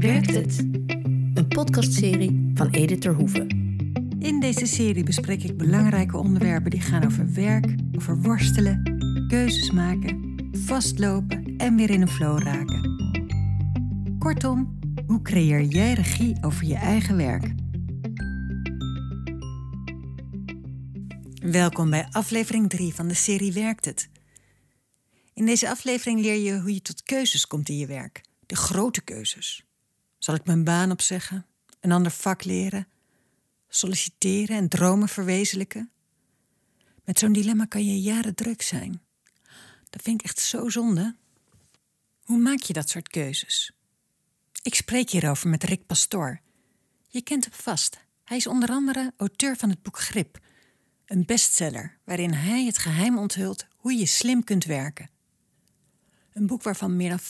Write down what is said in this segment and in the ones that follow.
Werkt het? Een podcastserie van Edith Terhoeven. In deze serie bespreek ik belangrijke onderwerpen die gaan over werk, over worstelen, keuzes maken, vastlopen en weer in een flow raken. Kortom, hoe creëer jij regie over je eigen werk? Welkom bij aflevering 3 van de serie Werkt het? In deze aflevering leer je hoe je tot keuzes komt in je werk. De grote keuzes. Zal ik mijn baan opzeggen? Een ander vak leren? Solliciteren en dromen verwezenlijken? Met zo'n dilemma kan je jaren druk zijn. Dat vind ik echt zo zonde. Hoe maak je dat soort keuzes? Ik spreek hierover met Rick Pastoor. Je kent hem vast. Hij is onder andere auteur van het boek Grip, een bestseller waarin hij het geheim onthult hoe je slim kunt werken. Een boek waarvan meer dan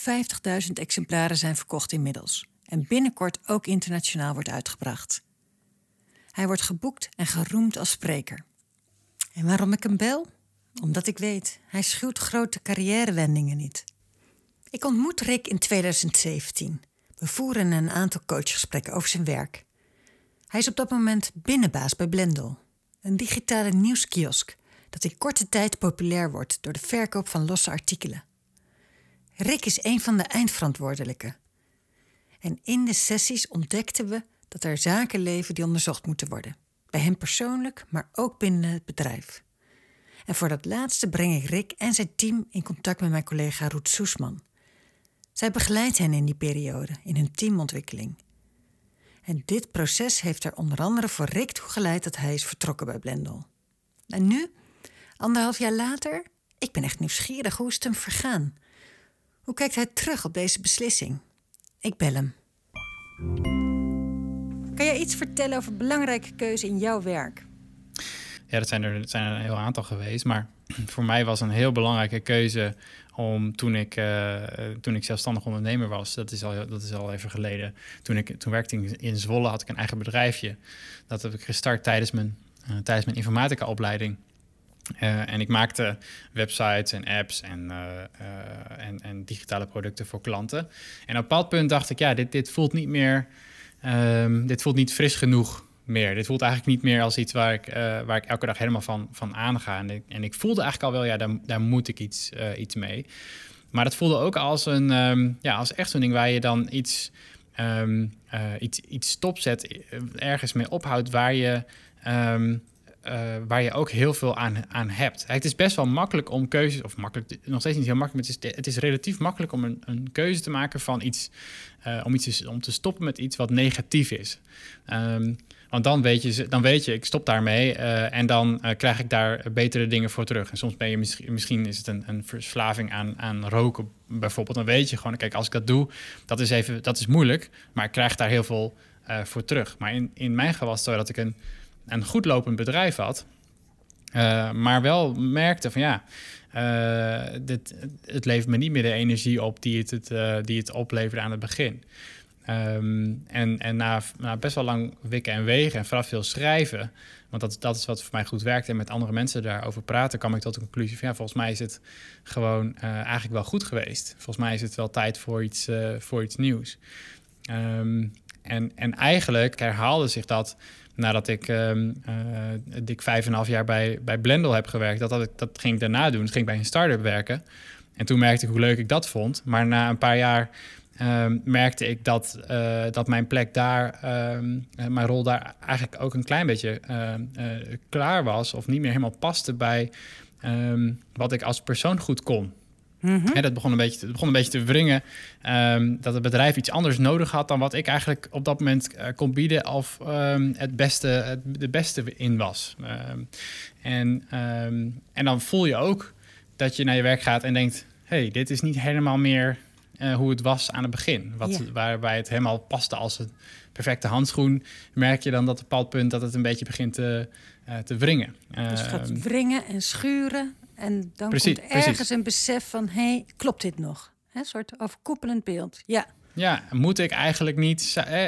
50.000 exemplaren zijn verkocht inmiddels en binnenkort ook internationaal wordt uitgebracht. Hij wordt geboekt en geroemd als spreker. En waarom ik hem bel? Omdat ik weet, hij schuwt grote carrièrewendingen niet. Ik ontmoet Rick in 2017. We voeren een aantal coachgesprekken over zijn werk. Hij is op dat moment binnenbaas bij Blendel, een digitale nieuwskiosk dat in korte tijd populair wordt door de verkoop van losse artikelen. Rick is een van de eindverantwoordelijken. En in de sessies ontdekten we dat er zaken leven die onderzocht moeten worden. Bij hem persoonlijk, maar ook binnen het bedrijf. En voor dat laatste breng ik Rick en zijn team in contact met mijn collega Roet Soesman. Zij begeleidt hen in die periode, in hun teamontwikkeling. En dit proces heeft er onder andere voor Rick toe geleid dat hij is vertrokken bij Blendel. En nu, anderhalf jaar later, ik ben echt nieuwsgierig hoe is het hem vergaan. Hoe kijkt hij terug op deze beslissing? Ik bel hem. Kan jij iets vertellen over belangrijke keuze in jouw werk? Ja, dat zijn er, dat zijn er een heel aantal geweest. Maar voor mij was een heel belangrijke keuze om toen ik, uh, toen ik zelfstandig ondernemer was, dat is al, dat is al even geleden. Toen, ik, toen werkte ik in Zwolle, had ik een eigen bedrijfje. Dat heb ik gestart tijdens mijn, uh, tijdens mijn informatica-opleiding. Uh, en ik maakte websites en apps en, uh, uh, en, en, digitale producten voor klanten. En op een bepaald punt dacht ik, ja, dit, dit voelt niet meer, um, dit voelt niet fris genoeg meer. Dit voelt eigenlijk niet meer als iets waar ik, waar ik elke dag helemaal van, van aanga. En ik, en ik voelde eigenlijk al wel, ja, daar, daar moet ik iets, iets mee. Maar dat voelde ook als, een, um, ja, als echt zo'n ding waar je dan iets, um, iets, iets stopzet, ergens mee ophoudt, waar je... Uh, waar je ook heel veel aan, aan hebt. Het is best wel makkelijk om keuzes, of makkelijk, nog steeds niet heel makkelijk, maar het is, het is relatief makkelijk om een, een keuze te maken van iets, uh, om, iets, om te stoppen met iets wat negatief is. Um, want dan weet, je, dan weet je, ik stop daarmee uh, en dan krijg ik daar betere dingen voor terug. En soms ben je misschien, misschien is het een, een verslaving aan, aan roken bijvoorbeeld. Dan weet je gewoon, kijk, als ik dat doe, dat is, even, dat is moeilijk, maar ik krijg daar heel veel voor terug. Maar in, in mijn geval was het zo dat ik een een goed lopend bedrijf had. Uh, maar wel merkte van ja, uh, dit, het levert me niet meer de energie op die het, uh, die het opleverde aan het begin. Um, en en na, na, best wel lang wikken en wegen en vooral veel schrijven, want dat, dat is wat voor mij goed werkt en met andere mensen daarover praten, kwam ik tot de conclusie van ja, volgens mij is het gewoon eigenlijk wel goed geweest. Volgens mij is het wel tijd voor iets, voor iets nieuws. Um, en, en eigenlijk herhaalde zich dat nadat ik um, uh, dik vijf en een half jaar bij, bij Blendel heb gewerkt, dat, dat, dat ging ik daarna doen. Dus ging ik bij een start-up werken. En toen merkte ik hoe leuk ik dat vond. Maar na een paar jaar um, merkte ik dat, uh, dat mijn plek daar, um, mijn rol daar eigenlijk ook een klein beetje uh, klaar was. Of niet meer helemaal paste bij wat ik als persoon goed kon. Mm -hmm. dat begon een beetje, het begon een beetje te wringen. Um, dat het bedrijf iets anders nodig had dan wat ik eigenlijk op dat moment uh, kon bieden of um, het beste, het, de beste in was. Um, en, en dan voel je ook dat je naar je werk gaat en denkt: hey, dit is niet helemaal meer uh, hoe het was aan het begin. Wat. Waarbij het helemaal paste als een perfecte handschoen, merk je dan dat op een bepaald punt dat het een beetje begint te, uh, te wringen. Dus het gaat wringen en schuren. En dan precies, komt ergens precies. een besef van, hé, hey, klopt dit nog? Een soort overkoepelend beeld, ja. Ja, moet ik eigenlijk niet?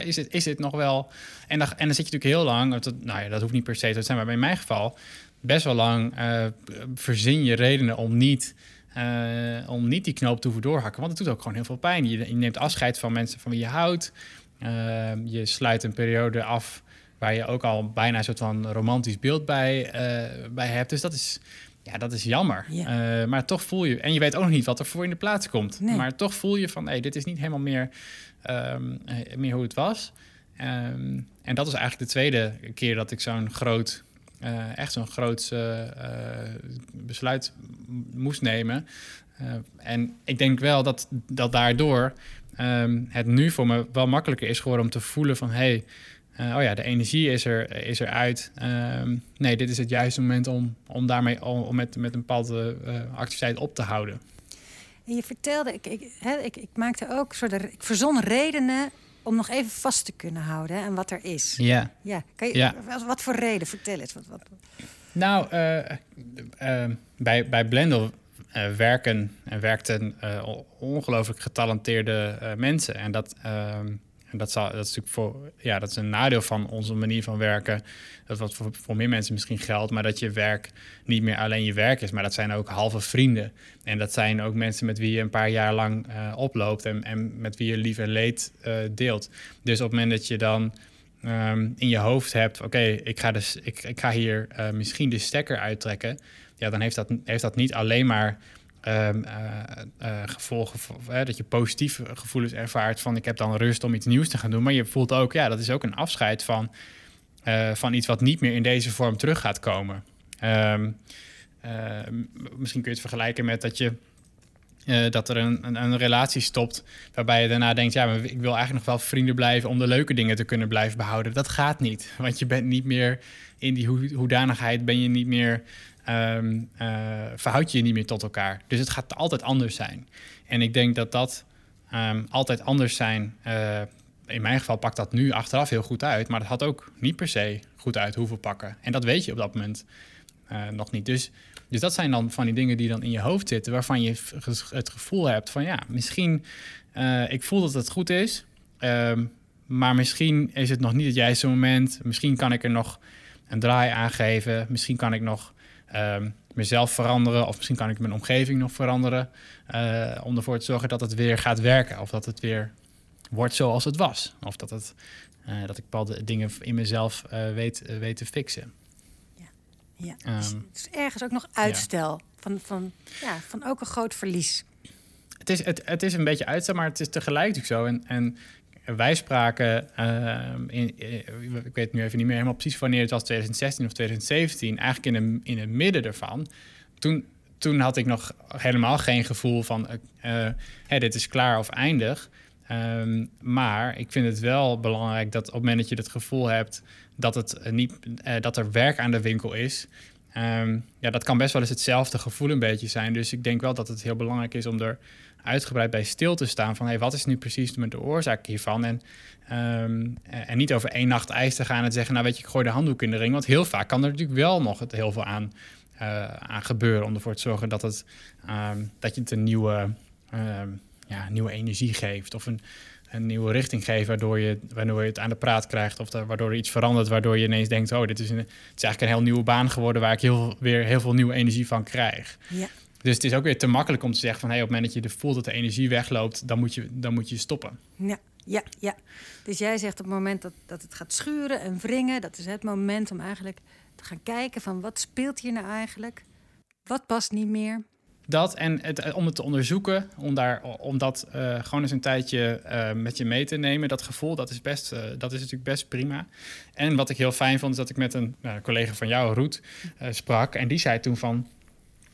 Is het, is het nog wel? En dan, en dan zit je natuurlijk heel lang, nou ja, dat hoeft niet per se te zijn, maar in mijn geval best wel lang uh, verzin je redenen om niet eh, om niet die knoop te hoeven doorhakken. Want het doet ook gewoon heel veel pijn. Je, je neemt afscheid van mensen van wie je houdt. Ehm, je sluit een periode af waar je ook al bijna een soort van romantisch beeld bij, eh, bij hebt. Dus dat is, ja, dat is jammer. Ja. Eh, maar toch voel je... En je weet ook nog niet wat er voor in de plaats komt. Nee. Maar toch voel je van... Hey, dit is niet helemaal meer, ehm, eh, meer hoe het was. Ehm, en dat is eigenlijk de tweede keer dat ik zo'n groot... eh, echt zo'n groot besluit moest nemen. En ik denk wel dat, dat daardoor ehm, het nu voor me wel makkelijker is geworden om te voelen van... Hey, eh, oh ja, de energie is, er, is eruit. Ehm, nee, dit is het juiste moment om, om daarmee om, met, met een bepaalde eh, activiteit op te houden. En je vertelde, ik, ik, ik, ik maakte ook soort, ik verzon redenen om nog even vast te kunnen houden hè, aan wat er is. Ja. Ja, kan je, Ja. wat, voor reden? Vertel eens. Wat, wat, Nou, eh, bij, bij Blendel werken en werkten on- ongelooflijk getalenteerde mensen. En dat, ehm, en dat, dat is natuurlijk voor, ja, dat is een nadeel van onze manier van werken. Dat wat voor, voor meer mensen misschien geldt, maar dat je werk niet meer alleen je werk is, maar dat zijn ook halve vrienden. En dat zijn ook mensen met wie je een paar jaar lang eh, oploopt en, en met wie je lief en leed eh, deelt. Dus op het moment dat je dan ehm, in je hoofd hebt, oké, ik ga dus, ik, ik ga hier eh, misschien de stekker uittrekken, ja, dan heeft dat, heeft dat niet alleen maar ehm, eh, gevolgen dat je positieve gevoelens ervaart van ik heb dan rust om iets nieuws te gaan doen, maar je voelt ook, ja, dat is ook een afscheid van, eh, van iets wat niet meer in deze vorm terug gaat komen. Ehm, eh, m- misschien kun je het vergelijken met dat je dat er een, een, relatie stopt waarbij je daarna denkt, ja, maar ik wil eigenlijk nog wel vrienden blijven om de leuke dingen te kunnen blijven behouden. Dat gaat niet, want je bent niet meer in die hoe- hoedanigheid, ben je niet meer, eh, verhoud je je niet meer tot elkaar. Dus het gaat altijd anders zijn. En ik denk dat dat ehm, altijd anders zijn. eh, in mijn geval pakt dat nu achteraf heel goed uit, maar dat had ook niet per se goed uit hoeven pakken. En dat weet je op dat moment eh, nog niet. Dus, dus dat zijn dan van die dingen die dan in je hoofd zitten, waarvan je het gevoel hebt van ja, misschien, ik voel dat het goed is, ehm, maar misschien is het nog niet het juiste moment. Misschien kan ik er nog een draai aan geven. Misschien kan ik nog ehm, mezelf veranderen, of misschien kan ik mijn omgeving nog veranderen, eh, om ervoor te zorgen dat het weer gaat werken, of dat het weer wordt zoals het was, of dat, het, eh, dat ik bepaalde dingen in mezelf eh, weet, weet te fixen. ja. Ehm, dus het is ergens ook nog uitstel van, van, ja, van ook een groot verlies. Het is, het, het is een beetje uitstel, maar het is tegelijk natuurlijk zo. En, en wij spraken, ehm, in, eh, ik weet nu even niet meer helemaal precies wanneer het was, 2016 of 2017, eigenlijk in, in het midden ervan. Toen, toen had ik nog helemaal geen gevoel van, eh, eh, dit is klaar of eindig. Ehm, maar ik vind het wel belangrijk dat op het moment dat je het gevoel hebt dat, het eh, niet, eh, dat er werk aan de winkel is, Ehm, ja, dat kan best wel eens hetzelfde gevoel een beetje zijn. Dus ik denk wel dat het heel belangrijk is om er uitgebreid bij stil te staan. Van hey, wat is nu precies de oorzaak hiervan? En, ehm, eh, en niet over één nacht ijs te gaan en zeggen... nou weet je, ik gooi de handdoek in de ring. Want heel vaak kan er natuurlijk wel nog het heel veel aan, eh, aan gebeuren... om ervoor te zorgen dat, het, ehm, dat je het een nieuwe, ja, nieuwe energie geeft... of een, een nieuwe richting geeft, waardoor je, waardoor je het aan de praat krijgt... of da- waardoor er iets verandert, waardoor je ineens denkt... oh, dit is, een, het is eigenlijk een heel nieuwe baan geworden... waar ik heel, weer heel veel nieuwe energie van krijg. Ja. Dus het is ook weer te makkelijk om te zeggen van... Hey, op het moment dat je de- voelt dat de energie wegloopt, dan moet je, dan moet je stoppen. Ja, ja, ja. Dus jij zegt op het moment dat, dat het gaat schuren en wringen, dat is het moment om eigenlijk te gaan kijken van wat speelt hier nou eigenlijk? Wat past niet meer? Dat en het, eh, om het te onderzoeken, om, daar, om dat eh, gewoon eens een tijdje eh, met je mee te nemen. Dat gevoel, dat is, best, dat is natuurlijk best prima. En wat ik heel fijn vond, is dat ik met een nou, collega van jou, Roet, sprak. En die zei toen van...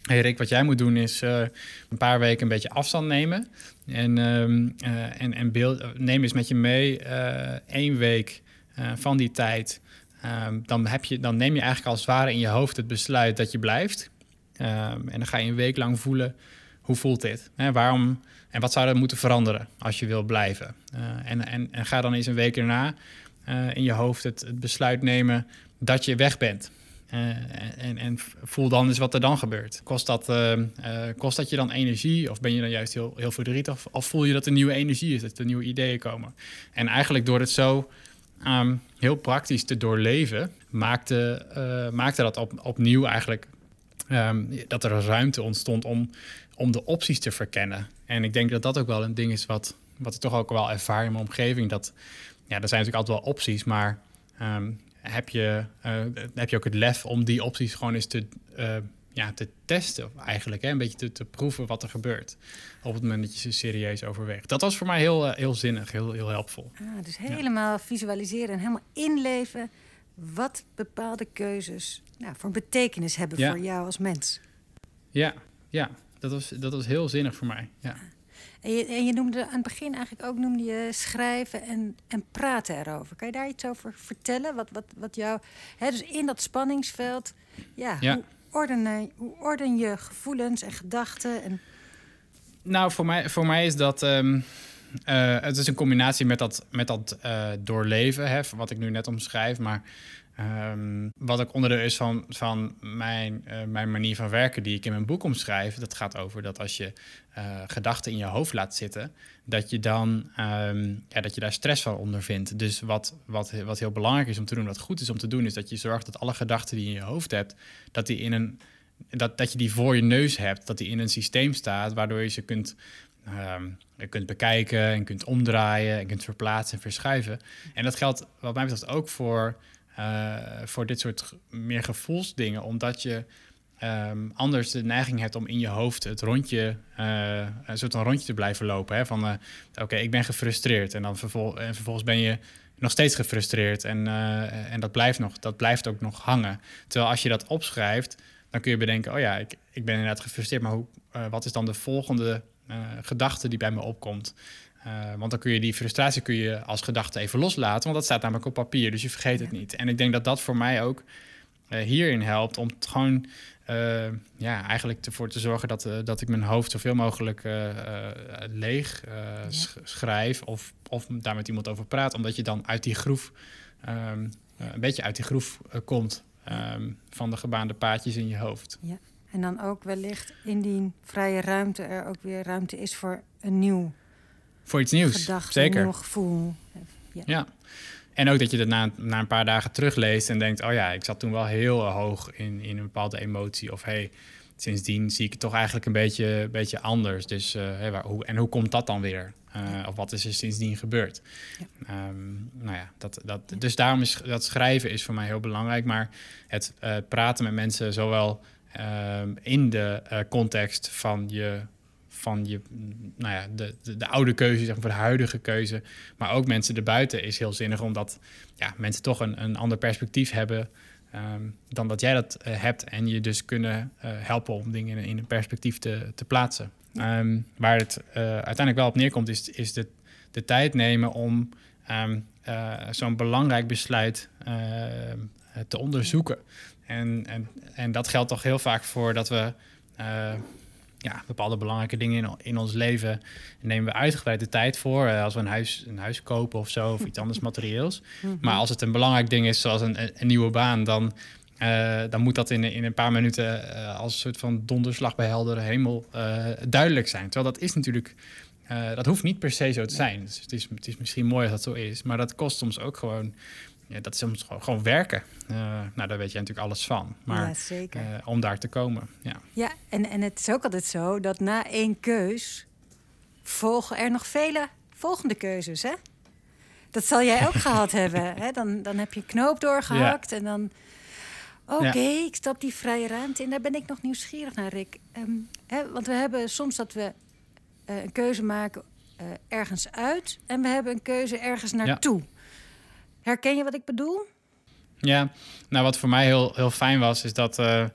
Hey Rick, wat jij moet doen is een paar weken een beetje afstand nemen. En, ehm, eh, en, en beeld, neem eens met je mee één week van die tijd. Ehm, dan, heb je, dan neem je eigenlijk als het ware in je hoofd het besluit dat je blijft. Ehm, en dan ga je een week lang voelen, hoe voelt dit? Hè, waarom, en wat zou er moeten veranderen als je wil blijven? Eh, en, en, en ga dan eens een week erna eh, in je hoofd het, het besluit nemen dat je weg bent. Eh, en, en voel dan eens wat er dan gebeurt. Kost dat, eh, eh, kost dat je dan energie? Of ben je dan juist heel, heel verdrietig? Of, of voel je dat er nieuwe energie is, dat er nieuwe ideeën komen? En eigenlijk door het zo ehm, heel praktisch te doorleven, maakte, maakte dat op, opnieuw eigenlijk Ehm, dat er ruimte ontstond om, om de opties te verkennen. En ik denk dat dat ook wel een ding is wat, wat ik toch ook wel ervaar in mijn omgeving. Dat ja, er zijn natuurlijk altijd wel opties, maar ehm, heb, je, uh, heb je ook het lef om die opties gewoon eens te, uh, ja, te testen eigenlijk. Hè? Een beetje te, te, proeven wat er gebeurt op het moment dat je ze serieus overweegt. Dat was voor mij heel, uh, heel zinnig, heel, heel helpvol. Ah, dus helemaal ja. visualiseren en helemaal inleven wat bepaalde keuzes nou, voor betekenis hebben ja. voor jou als mens. Ja, ja. Dat, was, dat was heel zinnig voor mij. Ja. En je, en je noemde aan het begin eigenlijk ook noemde je schrijven en, en praten erover. Kan je daar iets over vertellen? Wat, wat, wat jou, hè, dus in dat spanningsveld, ja, ja. Hoe, orden, hoe orden je gevoelens en gedachten? En... Nou, voor mij, voor mij is dat. Um, uh, het is een combinatie met dat, met dat uh, doorleven, hè, wat ik nu net omschrijf. Maar Um, wat ook onderdeel is van, van mijn, uh, mijn manier van werken, die ik in mijn boek omschrijf, dat gaat over dat als je gedachten in je hoofd laat zitten, dat je dan um, ja, dat je daar stress van ondervindt. Dus wat, wat, wat heel belangrijk is om te doen, wat goed is om te doen, is dat je zorgt dat alle gedachten die je in je hoofd hebt, dat, die in een, dat, dat je die voor je neus hebt, dat die in een systeem staat, waardoor je ze kunt Um, je kunt bekijken en kunt omdraaien en kunt verplaatsen en verschuiven. En dat geldt wat mij betreft ook voor uh, voor dit soort meer gevoelsdingen, omdat je um, anders de neiging hebt om in je hoofd het rondje, uh, een soort van rondje te blijven lopen. Hè? Van uh, oké, ik ben gefrustreerd en dan vervol en vervolgens ben je nog steeds gefrustreerd en, en dat, blijft nog, dat blijft ook nog hangen. Terwijl als je dat opschrijft, dan kun je bedenken, oh ja, ik, ik ben inderdaad gefrustreerd, maar hoe, wat is dan de volgende gedachte die bij me opkomt? Uh, want dan kun je die frustratie kun je als gedachte even loslaten, want dat staat namelijk op papier, dus je vergeet het niet. En ik denk dat dat voor mij ook uh, hierin helpt om het gewoon uh, ja, eigenlijk ervoor te zorgen dat, dat ik mijn hoofd zoveel mogelijk leeg schrijf of, of daar met iemand over praat, omdat je dan uit die groef, um, een beetje uit die groef komt um, van de gebaande paadjes in je hoofd. Ja. En dan ook wellicht in die vrije ruimte er ook weer ruimte is voor een nieuw voor iets nieuws. Gedachte, Zeker. Een gevoel. Ja. ja. En ook dat je dat na, na een paar dagen terugleest en denkt: oh ja, ik zat toen wel heel hoog in, in een bepaalde emotie. Of hey, sindsdien zie ik het toch eigenlijk een beetje, beetje anders. Dus uh, hey, waar, hoe, en hoe komt dat dan weer? Uh, of wat is er sindsdien gebeurd? Ja. Um, nou ja, dat, dat, dus daarom is dat schrijven is voor mij heel belangrijk. Maar het uh, praten met mensen, zowel in de context van je van je, nou ja, de, de, de, oude keuze, zeg maar, de huidige keuze. Maar ook mensen erbuiten is heel zinnig, omdat ja, mensen toch een, een ander perspectief hebben um, dan dat jij dat uh, hebt. En je dus kunnen uh, helpen om dingen in, in een perspectief te, te plaatsen. Um, waar het uiteindelijk wel op neerkomt, is, is de, de tijd nemen om um, zo'n belangrijk besluit te onderzoeken. En, en, en dat geldt toch heel vaak voor dat we ja, bepaalde belangrijke dingen in, in ons leven nemen we uitgebreid de tijd voor. Uh, als we een huis, een huis kopen of zo, of iets anders materieels. Mhm. Maar als het een belangrijk ding is, zoals een, een nieuwe baan, dan, uh, dan moet dat in, in een paar minuten uh, als een soort van donderslag bij heldere hemel duidelijk zijn. Terwijl dat is natuurlijk. dat hoeft niet per se zo te zijn. Dus het, is, het is misschien mooi als dat zo is, maar dat kost soms ook gewoon ja, dat is soms gewoon, gewoon werken. Uh, nou, daar weet je natuurlijk alles van. Maar ja, zeker. Uh, om daar te komen, ja. Ja, en, en het is ook altijd zo dat na één keus... volgen er nog vele volgende keuzes, hè? Dat zal jij ook gehad hebben. Hè? Dan, dan heb je een knoop doorgehakt ja. en dan... Oké, okay, ja. ik stap die vrije ruimte in. Daar ben ik nog nieuwsgierig naar, Rick. Um, hè, want we hebben soms dat we uh, een keuze maken ergens uit... en we hebben een keuze ergens naartoe. Ja. Herken je wat ik bedoel? Ja, nou wat voor mij heel, heel fijn was, is dat. Uh, uh,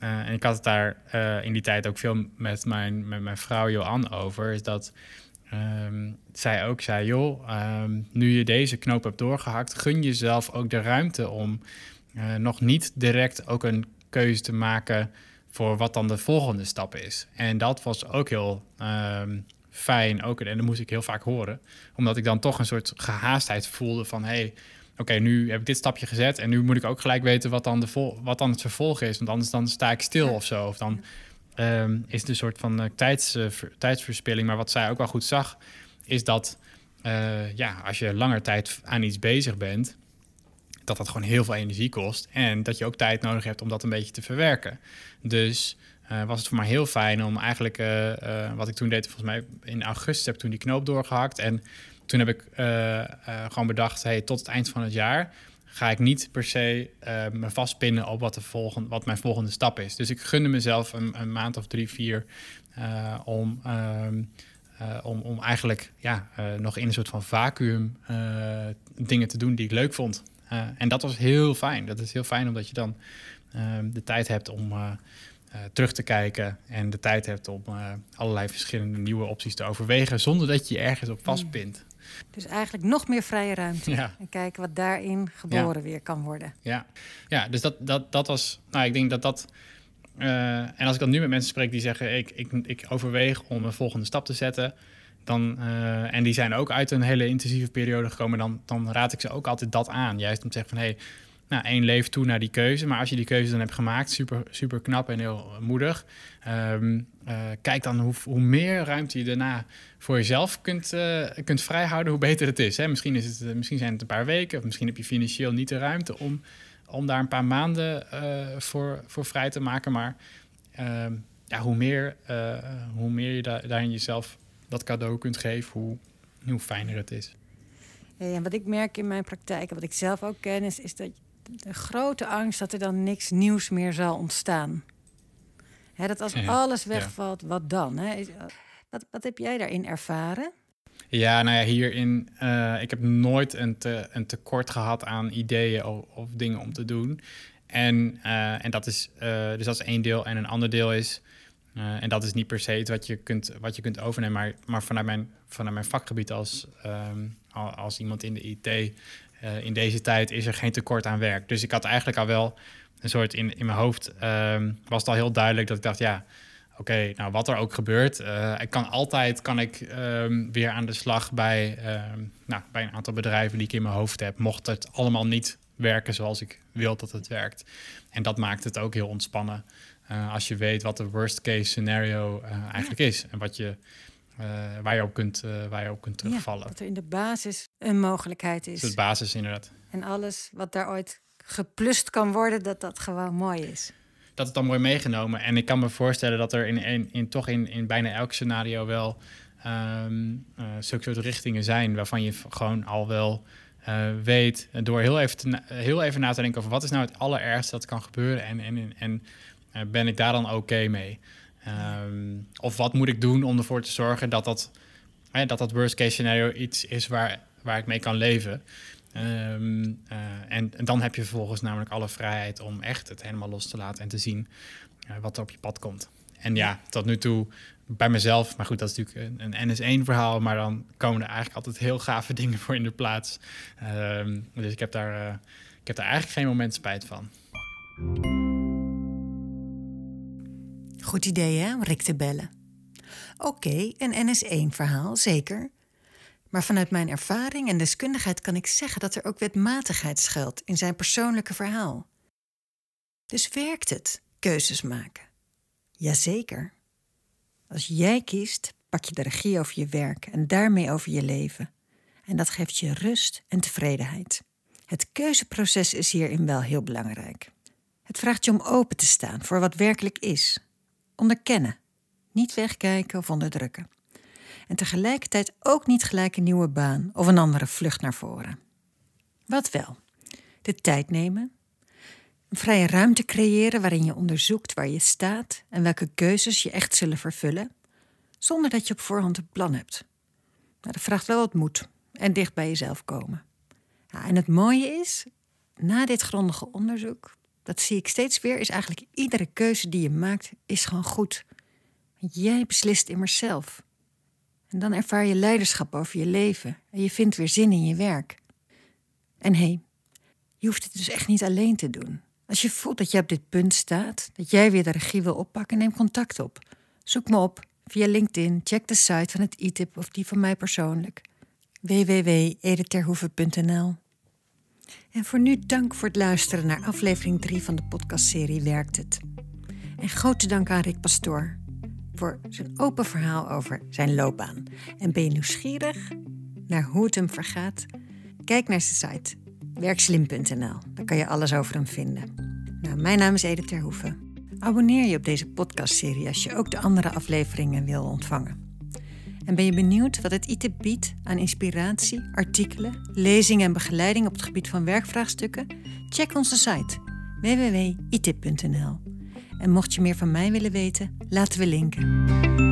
en ik had het daar uh, in die tijd ook veel met mijn, met mijn vrouw Johan over. Is dat um, zij ook zei: joh, um, nu je deze knoop hebt doorgehakt, gun jezelf ook de ruimte om nog niet direct ook een keuze te maken voor wat dan de volgende stap is. En dat was ook heel. Um, fijn ook. En dat moest ik heel vaak horen. Omdat ik dan toch een soort gehaastheid voelde van... hé, hey, oké, nu heb ik dit stapje gezet... en nu moet ik ook gelijk weten wat dan, de vol wat dan het vervolg is. Want anders dan sta ik stil of zo. Of dan um, is het een soort van uh, tijds, uh, tijdsverspilling. Maar wat zij ook wel goed zag, is dat... Uh, ja, als je langer tijd aan iets bezig bent... dat dat gewoon heel veel energie kost. En dat je ook tijd nodig hebt om dat een beetje te verwerken. Dus... eh, was het voor mij heel fijn om eigenlijk, eh, eh, wat ik toen deed, volgens mij in augustus heb ik toen die knoop doorgehakt. En toen heb ik gewoon bedacht, hey, tot het eind van het jaar ga ik niet per se me vastpinnen op wat, de volgende, wat mijn volgende stap is. Dus ik gunde mezelf een, een maand of drie, vier om, ehm, eh, om, om eigenlijk ja, nog in een soort van vacuüm dingen te doen die ik leuk vond. En dat was heel fijn. Dat is heel fijn omdat je dan ehm, de tijd hebt om eh, terug te kijken en de tijd hebt om eh, allerlei verschillende nieuwe opties te overwegen zonder dat je je ergens op vastpint. Dus eigenlijk nog meer vrije ruimte. Ja. En kijken wat daarin geboren weer kan worden. Ja, ja dus dat, dat, dat was, nou, ik denk dat dat. eh, en als ik dan nu met mensen spreek die zeggen: ik, ik, ik overweeg om een volgende stap te zetten. Dan, en die zijn ook uit een hele intensieve periode gekomen. Dan, dan raad ik ze ook altijd dat aan. Juist om te zeggen: van hé, hey, nou, één, leef toe naar die keuze. Maar als je die keuze dan hebt gemaakt, super, super knap en heel moedig. Ehm, eh, kijk dan hoe, hoe meer ruimte je daarna voor jezelf kunt, eh, kunt vrijhouden, hoe beter het is. Hè? Misschien, is het, eh, misschien zijn het een paar weken, of misschien heb je financieel niet de ruimte om, om daar een paar maanden voor, voor vrij te maken. Maar ehm, ja, hoe, meer, hoe meer je da daarin jezelf dat cadeau kunt geven, hoe, fijner het is. En wat ik merk in mijn praktijk, en wat ik zelf ook ken, is dat de grote angst dat er dan niks nieuws meer zal ontstaan. Hè, dat als Ja, alles ja. wegvalt, wat dan? Hè? Is- Wat, wat heb jij daarin ervaren? Ja, nou ja, hierin, eh ik heb nooit een, te, een tekort gehad aan ideeën of, of dingen om te doen. En, eh, en dat is, eh, dus dat is één deel. En een ander deel is, eh, en dat is niet per se iets wat je kunt, wat je kunt overnemen, maar, maar vanuit, mijn, vanuit mijn vakgebied als, ehm, al- als iemand in de IT, eh, in deze tijd is er geen tekort aan werk. Dus ik had eigenlijk al wel een soort in, in mijn hoofd, ehm, was het al heel duidelijk dat ik dacht, ja, oké, nou wat er ook gebeurt, eh, ik kan altijd kan ik ehm, weer aan de slag bij, ehm, nou, bij een aantal bedrijven die ik in mijn hoofd heb, mocht het allemaal niet werken zoals ik wil dat het werkt. En dat maakt het ook heel ontspannen eh, als je weet wat de worst case scenario eigenlijk is en wat je, eh, waar, je op kunt, eh, waar je op kunt terugvallen. Ja, dat er in de basis een mogelijkheid is. Dat is basis inderdaad. En alles wat daar ooit geplust kan worden, dat dat gewoon mooi is. dat is dan mooi meegenomen. En ik kan me voorstellen dat er in, in, in toch in, in bijna elk scenario wel eh, zulke soort richtingen zijn waarvan je gewoon al wel eh, weet, eh, door heel even, te heel even na te denken over wat is nou het allerergste dat kan gebeuren en, en, en ben ik daar dan oké mee? Ehm, of wat moet ik doen om ervoor te zorgen dat dat, hè, dat, dat worst case scenario iets is waar, waar ik mee kan leven? Ehm, eh, en, dan heb je vervolgens namelijk alle vrijheid om echt het helemaal los te laten en te zien eh, wat er op je pad komt. En ja, tot nu toe bij mezelf, maar goed, dat is natuurlijk een, een NS1-verhaal, maar dan komen er eigenlijk altijd heel gave dingen voor in de plaats. Ehm, dus ik heb, daar, eh, ik heb daar eigenlijk geen moment spijt van. Goed idee, hè, om Rick te bellen. Oké, een NS1-verhaal, zeker. Maar vanuit mijn ervaring en deskundigheid kan ik zeggen dat er ook wetmatigheid schuilt in zijn persoonlijke verhaal. Dus werkt het, keuzes maken? Jazeker. Als jij kiest, pak je de regie over je werk en daarmee over je leven. En dat geeft je rust en tevredenheid. Het keuzeproces is hierin wel heel belangrijk. Het vraagt je om open te staan voor wat werkelijk is. Onderkennen, niet wegkijken of onderdrukken. En tegelijkertijd ook niet gelijk een nieuwe baan of een andere vlucht naar voren. Wat wel? De tijd nemen, een vrije ruimte creëren waarin je onderzoekt waar je staat en welke keuzes je echt zullen vervullen, zonder dat je op voorhand een plan hebt. Nou, dat vraagt wel wat moed en dicht bij jezelf komen. Ja, en het mooie is, na dit grondige onderzoek, dat zie ik steeds weer, is eigenlijk iedere keuze die je maakt, is gewoon goed. Jij beslist immers zelf. En dan ervaar je leiderschap over je leven en je vindt weer zin in je werk. En hé, hey, je hoeft het dus echt niet alleen te doen. Als je voelt dat je op dit punt staat, dat jij weer de regie wil oppakken, neem contact op. Zoek me op via LinkedIn, check de site van het ITIP of die van mij persoonlijk. www.editerhoeven.nl En voor nu dank voor het luisteren naar aflevering 3 van de podcastserie Werkt het? En grote dank aan Rick Pastoor voor zijn open verhaal over zijn loopbaan. En ben je nieuwsgierig naar hoe het hem vergaat? Kijk naar zijn site werkslim.nl. Daar kan je alles over hem vinden. Nou, mijn naam is Edith Terhoeven. Abonneer je op deze podcastserie als je ook de andere afleveringen wil ontvangen. En ben je benieuwd wat het ITIP biedt aan inspiratie, artikelen, lezingen en begeleiding op het gebied van werkvraagstukken? Check onze site www.itip.nl. En mocht je meer van mij willen weten, laten we linken.